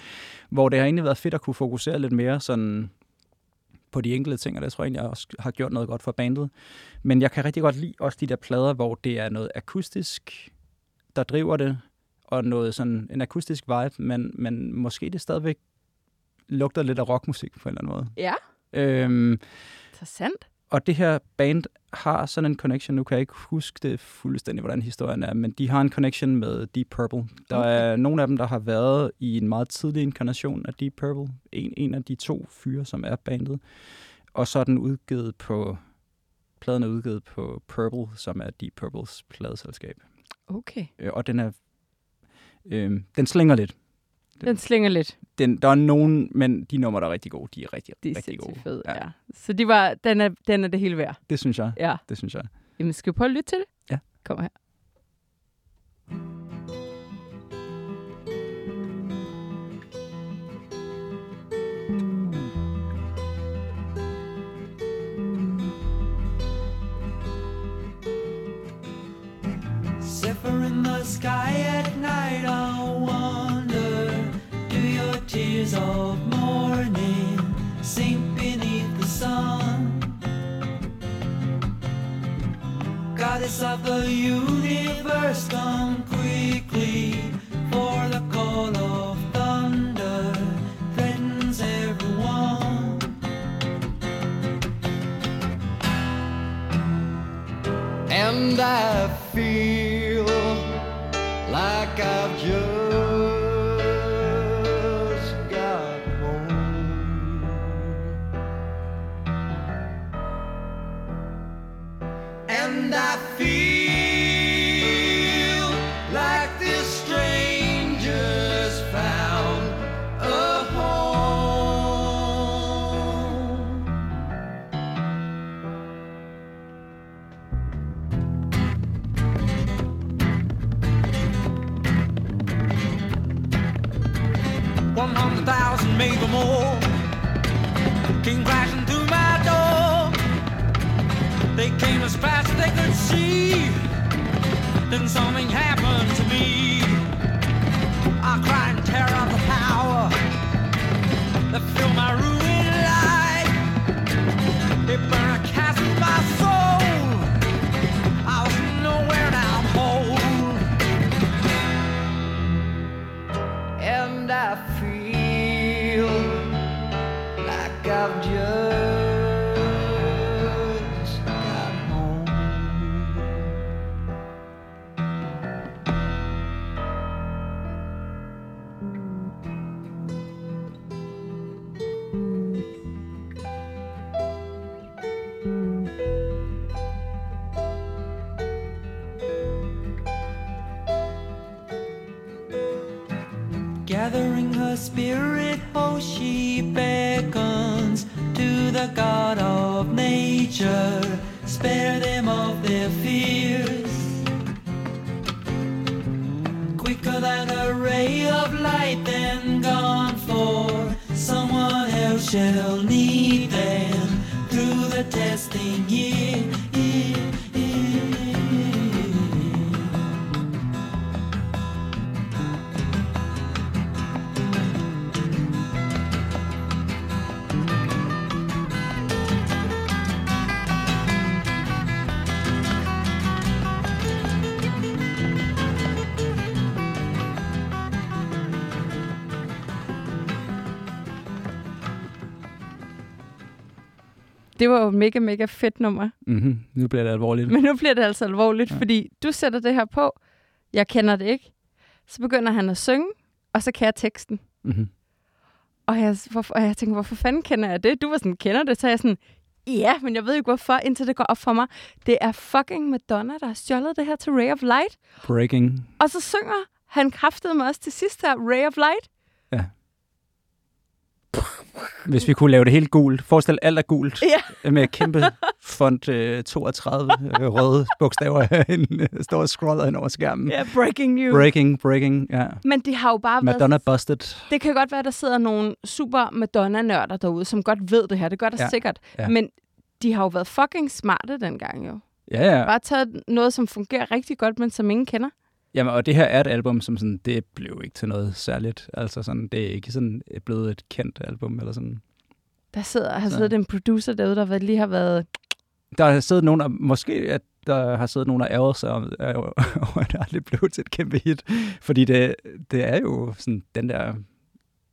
hvor det har egentlig været fedt at kunne fokusere lidt mere sådan på de enkelte ting, og det tror jeg egentlig, jeg også har gjort noget godt for bandet. Men jeg kan rigtig godt lide også de der plader, hvor det er noget akustisk, der driver det, og noget sådan en akustisk vibe, men, men måske det stadigvæk lugter lidt af rockmusik på en eller anden måde. Ja, Øhm, interessant. og det her band har sådan en connection, nu kan jeg ikke huske det fuldstændig, hvordan historien er, men de har en connection med Deep Purple. Der Okay. er nogle af dem, der har været i en meget tidlig inkarnation af Deep Purple. En, en af de to fyre, som er bandet. Og så er den udgivet på, pladen er udgivet på Purple, som er Deep Purples pladeselskab. Okay. Øh, og den er, øh, den slinger lidt. Den slinger lidt. Den, der er nogen, men de numre, der er rigtig gode, de er rigtig, Det er rigtig gode. sindssygt fedt, ja. Så de var, den, er, den er det hele værd. Det synes jeg. Ja. Det synes jeg. Jamen, skal vi prøve at lytte til det? Ja. Kom her. The sky at night, I'll wonder Do your tears of morning sink beneath the sun? Goddess of the universe, come quickly, for the call of thunder threatens everyone. and I I Det var jo mega, mega fedt nummer. Mm-hmm. Nu bliver det alvorligt. Men nu bliver det altså alvorligt, Ja. fordi du sætter det her på. Jeg kender det ikke. Så begynder han at synge, og så kan jeg teksten. Mm-hmm. Og jeg, hvorfor, og jeg tænker, hvorfor fanden kender jeg det? Du var sådan, kender det? Så jeg sådan, ja, men jeg ved ikke hvorfor, indtil det går op for mig. Det er fucking Madonna, der har stjålet det her til Ray of Light. Breaking. Og så synger han kraftede mig også til sidst her, Ray of Light. Hvis vi kunne lave det helt gult. Forestil alt er gult. Ja. Med kæmpe font øh, 32 øh, røde bogstaver herinde. øh, Står scroller hen over skærmen. Ja, breaking news. Breaking, breaking, ja. Men de har jo bare været... Madonna busted. Det kan godt være, der sidder nogle super Madonna-nørder derude, som godt ved det her. Det gør der Ja. sikkert. Ja. Men de har jo været fucking smarte dengang jo. Ja, ja. Bare taget noget, som fungerer rigtig godt, men som ingen kender. Jamen, og det her er et album, som sådan, det blev ikke til noget særligt. Altså sådan, det er ikke sådan blevet et kendt album, eller sådan. Der sidder, har siddet en producer derude, der lige har været... Der har siddet nogen, og måske at der har siddet nogen og ærget sig om, over, at det aldrig blev til et kæmpe hit. Fordi det, det er jo sådan, den der,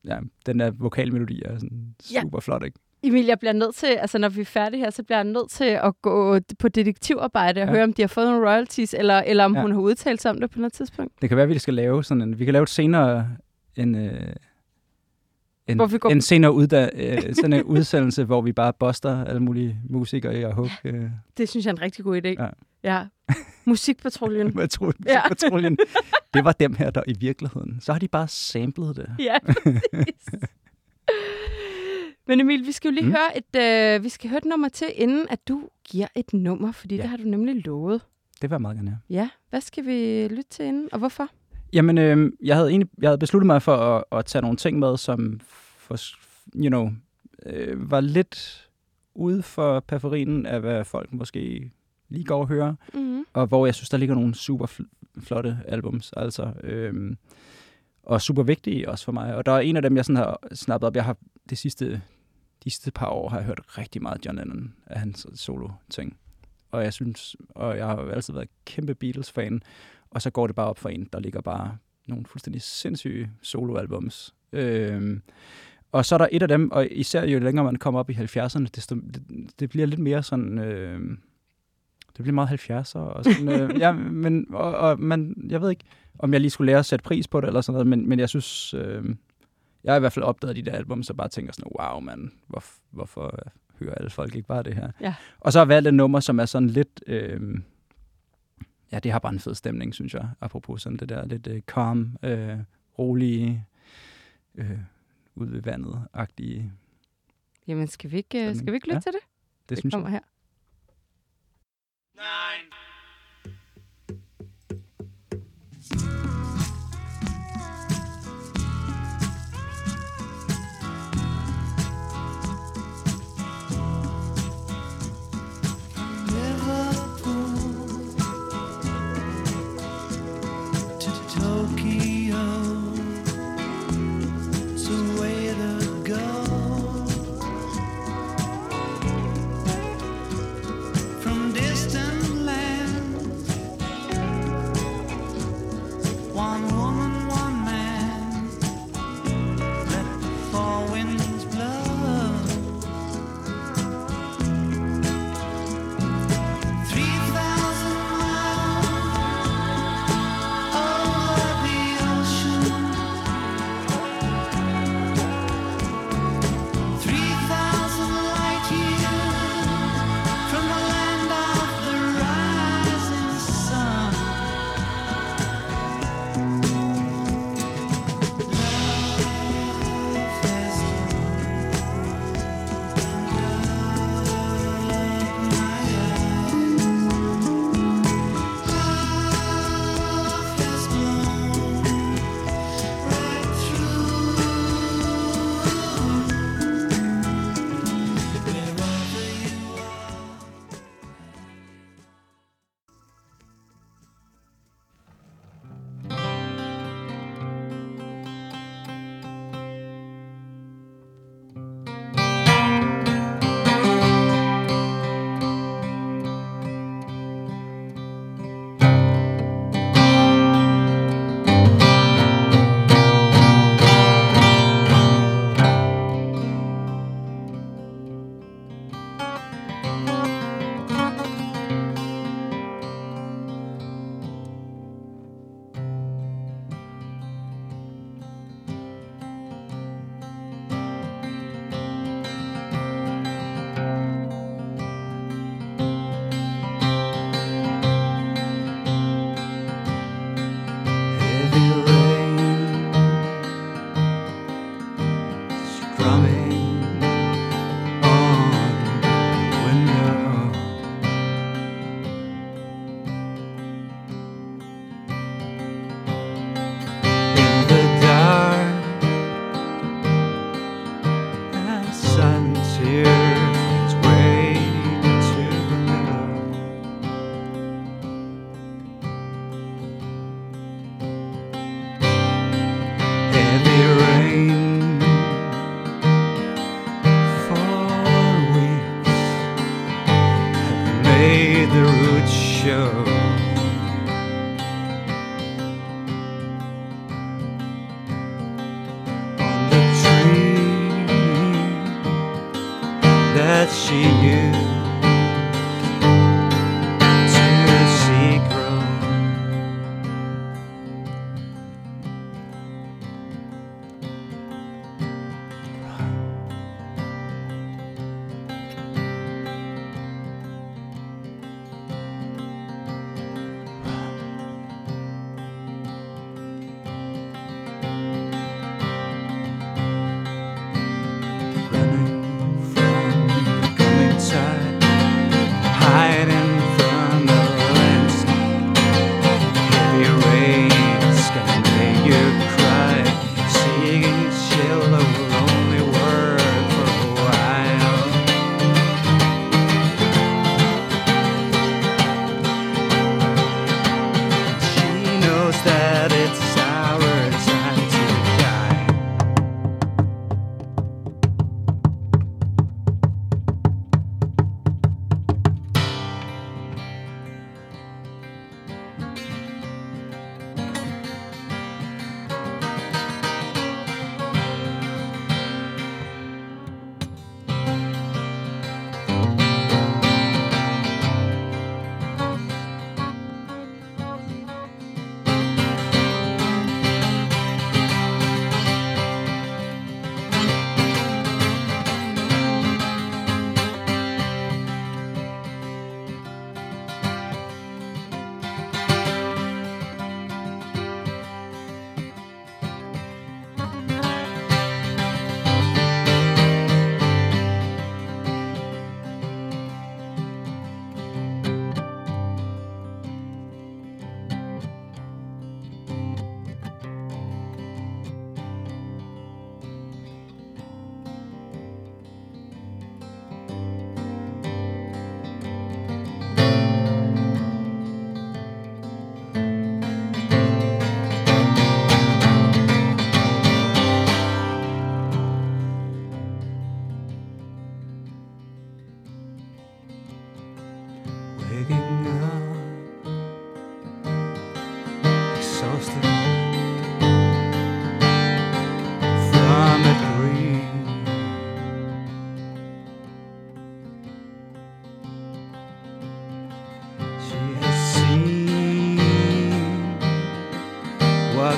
ja, den der vokalmelodi er sådan Ja. super flot, ikke? Emil, jeg bliver nødt til, altså når vi er færdige her, så bliver jeg nødt til at gå på detektivarbejde og Ja. høre, om de har fået nogle royalties, eller, eller om Ja. hun har udtalt sig om det på noget tidspunkt. Det kan være, at vi skal lave sådan en, vi kan lave et senere, en, øh, en, Hvor vi går- en senere udda, øh, sådan en udsendelse, hvor vi bare buster alle mulige musikere i at hugge. Øh, Det synes jeg er en rigtig god idé. Ja. ja. Musikpatruljen. Du? Ja. Det var dem her, der i virkeligheden. Så har de bare samlet det. ja, præcis. Men Emil, vi skal jo lige Mm. høre et, øh, vi skal høre et nummer til, inden at du giver et nummer, fordi Ja. det har du nemlig lovet. Det var meget gerne, ja. Ja, hvad skal vi lytte til inden, og hvorfor? Jamen, øh, jeg, havde egentlig, jeg havde besluttet mig for at, at tage nogle ting med, som for, you know, øh, var lidt ude for periferien af, hvad folk måske lige går og hører. Mm-hmm. og hvor jeg synes, der ligger nogle super fl- flotte albums, altså, øhm, og super vigtige også for mig. Og der er en af dem, jeg sådan har snappet op. Jeg har det sidste, de sidste par år har jeg hørt rigtig meget John Lennon af hans solo-ting. Og jeg synes, og jeg har jo altid været kæmpe Beatles-fan, og så går det bare op for en, der ligger bare nogle fuldstændig sindssyge soloalbums. Øhm, og så er der et af dem, og især jo længere man kommer op i 70'erne, desto, det, det bliver lidt mere sådan... Øh, det bliver meget 70'er og sådan, øh, ja, men, og, og, man, jeg ved ikke, om jeg lige skulle lære at sætte pris på det eller sådan noget, men, men jeg synes, øh, jeg har i hvert fald opdaget de der album, så bare tænker sådan, wow mand, hvor, hvorfor hører alle folk ikke bare det her? Ja. Og så har jeg valgt et nummer, som er sådan lidt, øh, ja, det har bare en fed stemning, synes jeg, apropos sådan det der lidt øh, calm, øh, rolige, øh, ude ved vandet-agtige, Jamen, skal vi ikke, øh, Stemning. skal vi ikke lytte Ja, til det? det, Det synes kommer jeg. her. show. It's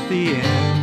the end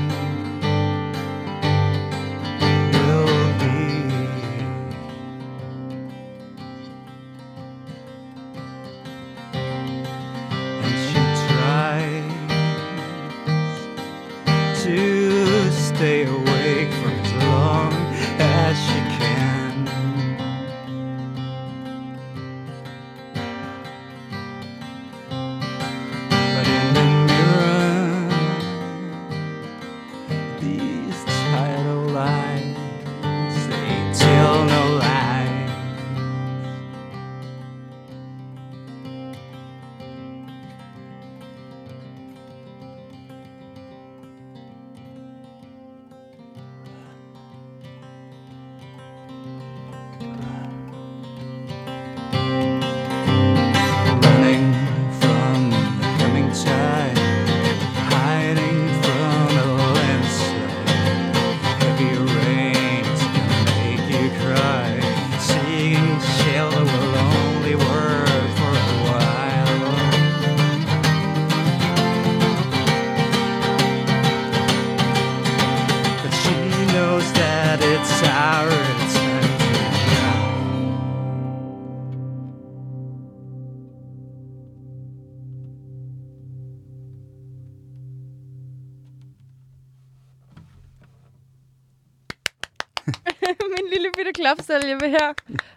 ved her.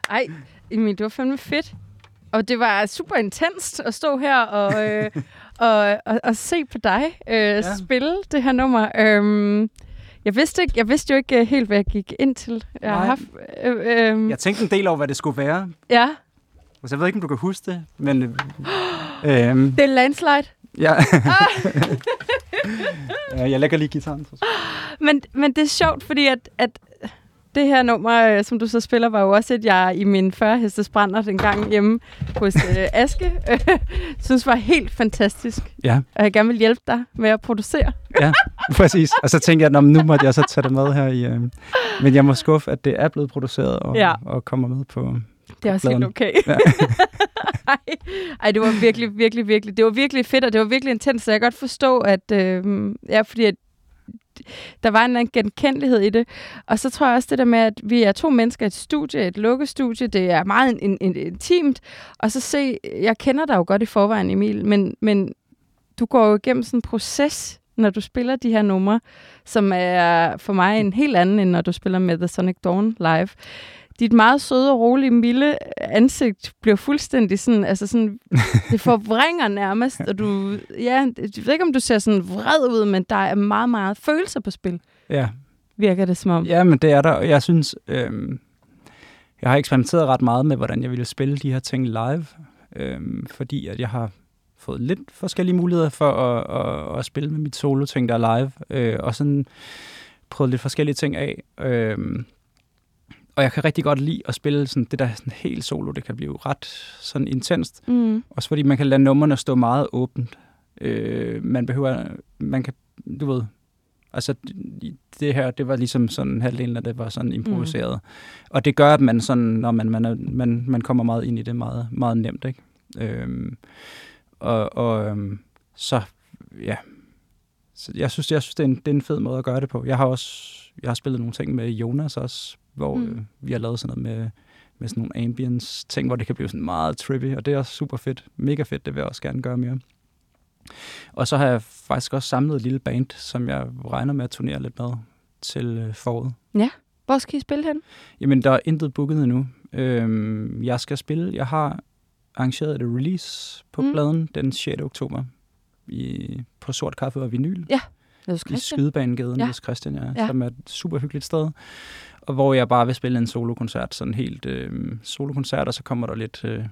Ej, Emil, det var fandme fedt. Og det var super intenst at stå her og, øh, og, og, og se på dig øh, ja. spille det her nummer. Øhm, jeg, vidste ikke, jeg vidste jo ikke øh, helt, hvad jeg gik ind til. Jeg har Nej. haft... Øh, øh, Jeg tænkte en del over, hvad det skulle være. ja, Altså, jeg ved ikke, om du kan huske det, men... Øh, øh, det er landslide. ja. jeg lægger lige gitaren. Men, men det er sjovt, fordi at, at det her nummer, øh, som du så spiller, var jo også et, jeg i min 40 hestes brænder den gang hjemme hos øh, Aske, øh, synes var helt fantastisk. Ja, Og jeg gerne vil hjælpe dig med at producere. ja, præcis. Og så tænkte jeg, at nu måtte jeg så tage det med her i... Øh, men jeg må skuffe, at det er blevet produceret og, Ja. og kommer med på... Det er også helt okay. Ja. Ej, ej, det var virkelig, virkelig, virkelig, det var virkelig fedt, og det var virkelig intens, så jeg kan godt forstå, at, øh, ja, fordi at der var en eller anden genkendelighed i det. Og så tror jeg også det der med, at vi er to mennesker i et studie, et lukket studie, det er meget in, in, intimt, og så se, jeg kender dig jo godt i forvejen, Emil, men, men du går jo igennem sådan en proces, når du spiller de her numre, som er for mig en helt anden, end når du spiller med The Sonic Dawn live dit meget søde og rolige, milde ansigt bliver fuldstændig sådan, altså sådan, det forvrænger nærmest, og du, ja, jeg ved ikke, om du ser sådan vred ud, men der er meget, meget følelser på spil, Ja, virker det som om. Ja, men det er der, og jeg synes, øhm, jeg har eksperimenteret ret meget med, hvordan jeg ville spille de her ting live, øhm, fordi at jeg har fået lidt forskellige muligheder for at, at, at spille med mit solo-ting der er live, øh, og sådan prøvet lidt forskellige ting af. Øhm, og jeg kan rigtig godt lide at spille sådan, det der er sådan helt solo, det kan blive ret sådan intenst, Mm. også fordi man kan lade numrene stå meget åbent. Øh, man behøver, man kan, du ved, altså det her, det var ligesom sådan, halvdelen af det var sådan improviseret. Mm. Og det gør, at man sådan, når man, man, er, man, man kommer meget ind i det meget, meget nemt, ikke? Øhm, og og øhm, så, ja, så jeg synes, jeg synes det, er en, det er en fed måde at gøre det på. Jeg har også, jeg har spillet nogle ting med Jonas også, hvor Mm. øh, vi har lavet sådan noget med, med sådan nogle ambience ting, hvor det kan blive sådan meget trippy, og det er også super fedt. Mega fedt, det vil jeg også gerne gøre mere. Og så har jeg faktisk også samlet et lille band, som jeg regner med at turnere lidt med til øh, foråret. Hvor skal I spille hen? Jamen, der er intet booket endnu. Øhm, jeg skal spille, jeg har arrangeret et release på Mm. pladen den 6. oktober i, på Sort Kaffe og Vinyl Ja, Hos i Christian? Skydebanegade Ja. ja. hos Christian, ja, Ja. ja. som er et super hyggeligt sted. Og hvor jeg bare vil spille en solokoncert, sådan helt øh, solokoncert, og så kommer der lidt, øh,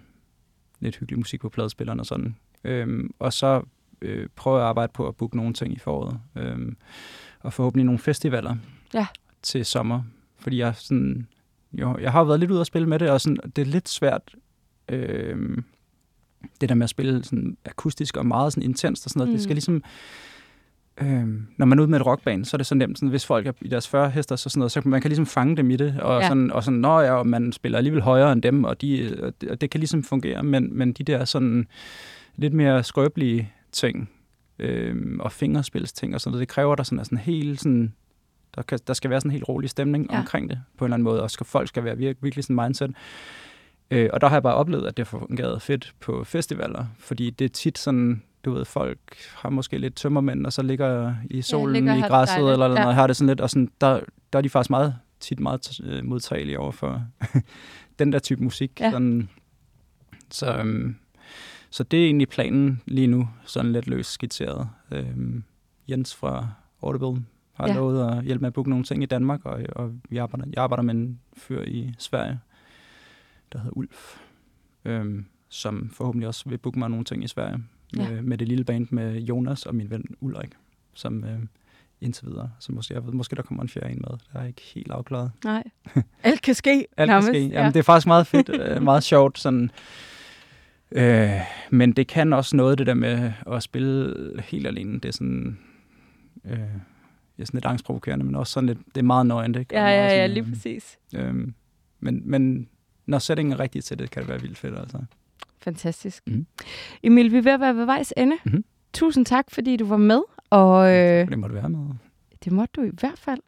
lidt hyggelig musik på pladespilleren og sådan. Øhm, og så øh, prøver jeg at arbejde på at booke nogle ting i foråret. Øhm, og forhåbentlig nogle festivaler Ja. til sommer. Fordi jeg, sådan, jo, jeg har været lidt ude at spille med det, og sådan, det er lidt svært, øh, det der med at spille sådan akustisk og meget sådan intenst og sådan noget. Mm. Mm. Det skal ligesom, øh, når man er ude med et rockband, så er det så nemt, sådan, hvis folk er i deres 40 hester, så, sådan noget, så man kan ligesom fange dem i det, og, Ja. sådan, og sådan, nå ja, og man spiller alligevel højere end dem, og, de, og, det, og det kan ligesom fungere, men, men de der sådan lidt mere skrøbelige ting, øh, og fingerspilsting og sådan noget, det kræver der sådan, sådan helt sådan, der, kan, der skal være sådan en helt rolig stemning Ja. omkring det, på en eller anden måde, og skal, folk skal være virkelig, virkelig sådan mindset. Øh, og der har jeg bare oplevet, at det har fungeret fedt på festivaler, fordi det er tit sådan, du ved, folk har måske lidt tømmermænd, og så ligger i solen ligger ja, og i græsset, eller Ja. noget, har det sådan lidt, og sådan, der, der er de faktisk meget, tit meget øh, modtagelige over for den der type musik. Ja. Sådan, så, øhm, så det er egentlig planen lige nu, sådan lidt løst skitseret. Øhm, Jens fra Audible har Ja. ja. lovet at hjælpe med at booke nogle ting i Danmark, og, og vi arbejder, jeg arbejder med en fyr i Sverige, der hedder Ulf, øhm, som forhåbentlig også vil booke mig nogle ting i Sverige, Ja. med, med det lille band med Jonas og min ven Ulrik, som øh, indtil videre. Så måske, jeg ved, måske der kommer en fjerde en med. Det er ikke helt afklaret. Nej. Alt kan ske. Alt kan nærmest. ske. Jamen, det er faktisk meget fedt, øh, meget sjovt. Sådan, øh, men det kan også noget, det der med at spille helt alene. Det er sådan, øh, er sådan lidt angstprovokerende, men også sådan lidt, det er meget nøjent, ikke? Ja, ja, ja, sådan, lige præcis. Øh, men, men når sætningen er rigtig til det, kan det være vildt fedt, altså. Fantastisk. Mhm. Emil, vi er ved at være ved vejs ende. Mhm. Tusind tak, fordi du var med. Og øh, Det må det være med. det måtte du i hvert fald.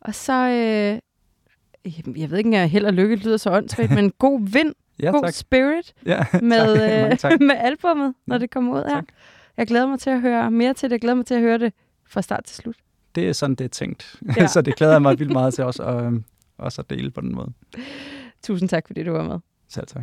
Og så, øh, jeg ved ikke engang, held og lykke lyder så åndssvagt, men god vind, Ja, god tak. spirit Ja, med, tak. Øh, tak. med albummet, når det kommer ud her. tak. Jeg glæder mig til at høre mere til det. Jeg glæder mig til at høre det fra start til slut. Det er sådan, det er tænkt. Ja. Så det glæder jeg mig vildt meget til også, og, øhm, også at dele på den måde. Tusind tak, fordi du var med. Selv tak.